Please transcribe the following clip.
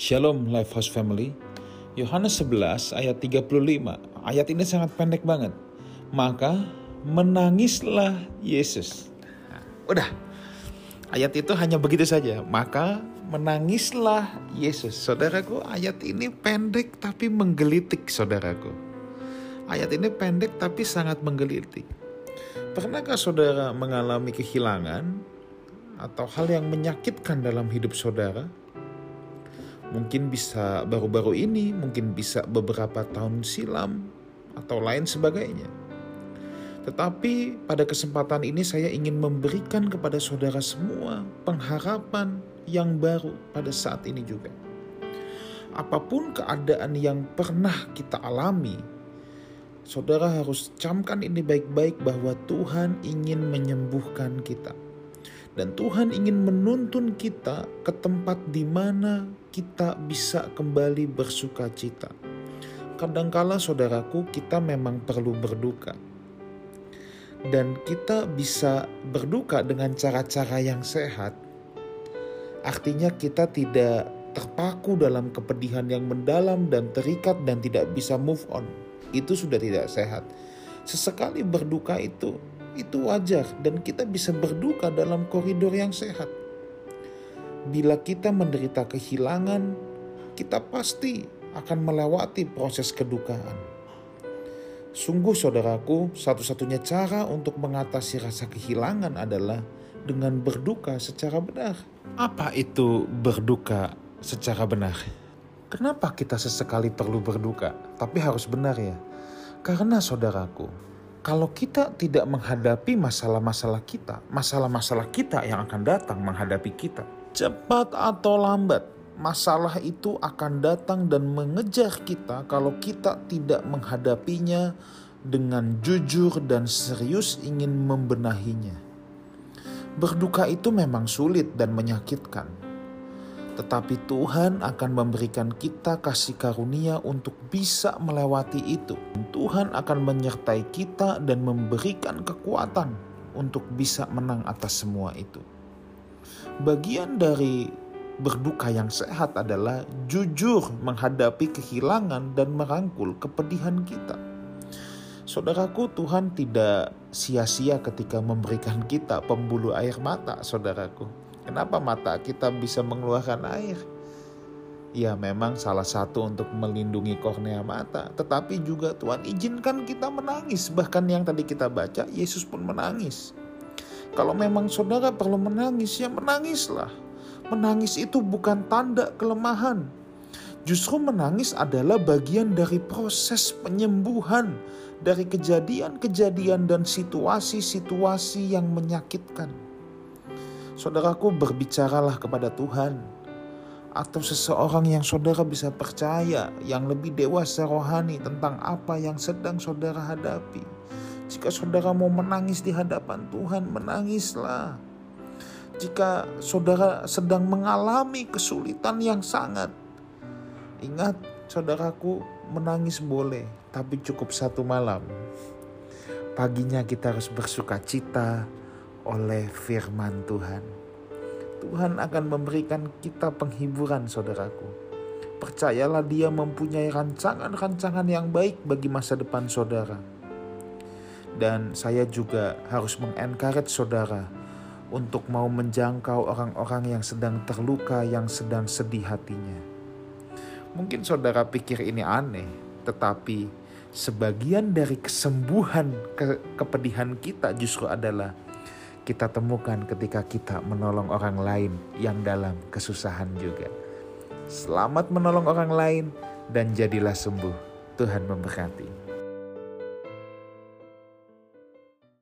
Shalom Lifehouse Family. Yohanes 11 ayat 35. Ayat ini sangat pendek banget. Maka menangislah Yesus. Udah. Ayat itu hanya begitu saja. Maka menangislah Yesus. Saudaraku, ayat ini pendek tapi menggelitik, saudaraku. Ayat ini pendek tapi sangat menggelitik. Pernahkah saudara mengalami kehilangan atau hal yang menyakitkan dalam hidup saudara? Mungkin bisa baru-baru ini, mungkin bisa beberapa tahun silam, atau lain sebagainya. Tetapi pada kesempatan ini saya ingin memberikan kepada saudara semua pengharapan yang baru pada saat ini juga. Apa pun keadaan yang pernah kita alami, saudara harus camkan ini baik-baik bahwa Tuhan ingin menyembuhkan kita. Dan Tuhan ingin menuntun kita ke tempat di mana kita bisa kembali bersuka cita. Kadangkala saudaraku kita memang perlu berduka. Dan kita bisa berduka dengan cara-cara yang sehat. Artinya kita tidak terpaku dalam kepedihan yang mendalam dan terikat dan tidak bisa move on. Itu sudah tidak sehat. Sesekali berduka itu itu wajar dan kita bisa berduka dalam koridor yang sehat. Bila kita menderita kehilangan, kita pasti akan melewati proses kedukaan. Sungguh saudaraku, satu-satunya cara untuk mengatasi rasa kehilangan adalah dengan berduka secara benar. Apa itu berduka secara benar? Kenapa kita sesekali perlu berduka, tapi harus benar ya? Karena saudaraku, kalau kita tidak menghadapi masalah-masalah kita, masalah-masalah kita yang akan datang menghadapi kita, cepat atau lambat, masalah itu akan datang dan mengejar kita kalau kita tidak menghadapinya dengan jujur dan serius ingin membenahinya. Berduka itu memang sulit dan menyakitkan, tetapi Tuhan akan memberikan kita kasih karunia untuk bisa melewati itu. Tuhan akan menyertai kita dan memberikan kekuatan untuk bisa menang atas semua itu. Bagian dari berduka yang sehat adalah jujur menghadapi kehilangan dan merangkul kepedihan kita. Saudaraku, Tuhan tidak sia-sia ketika memberikan kita pembuluh air mata, saudaraku Kenapa mata kita bisa mengeluarkan air? Ya memang salah satu untuk melindungi kornea mata. Tetapi juga Tuhan izinkan kita menangis. Bahkan yang tadi kita baca, Yesus pun menangis. Kalau memang saudara perlu menangis, ya menangislah. Menangis itu bukan tanda kelemahan. Justru menangis adalah bagian dari proses penyembuhan dari kejadian-kejadian dan situasi-situasi yang menyakitkan. Saudaraku berbicaralah kepada Tuhan atau seseorang yang saudara bisa percaya yang lebih dewasa rohani tentang apa yang sedang saudara hadapi. Jika saudara mau menangis di hadapan Tuhan, menangislah. Jika saudara sedang mengalami kesulitan yang sangat, ingat saudaraku menangis boleh, tapi cukup satu malam. Paginya kita harus bersuka cita, oleh firman Tuhan. Tuhan akan memberikan kita penghiburan saudaraku. Percayalah dia mempunyai rancangan-rancangan yang baik bagi masa depan saudara. Dan saya juga harus mengencourage saudara untuk mau menjangkau orang-orang yang sedang terluka, yang sedang sedih hatinya. Mungkin saudara pikir ini aneh, tetapi sebagian dari kesembuhan ke kepedihan kita justru adalah kita temukan ketika kita menolong orang lain yang dalam kesusahan juga. Selamat menolong orang lain dan jadilah sembuh. Tuhan memberkati.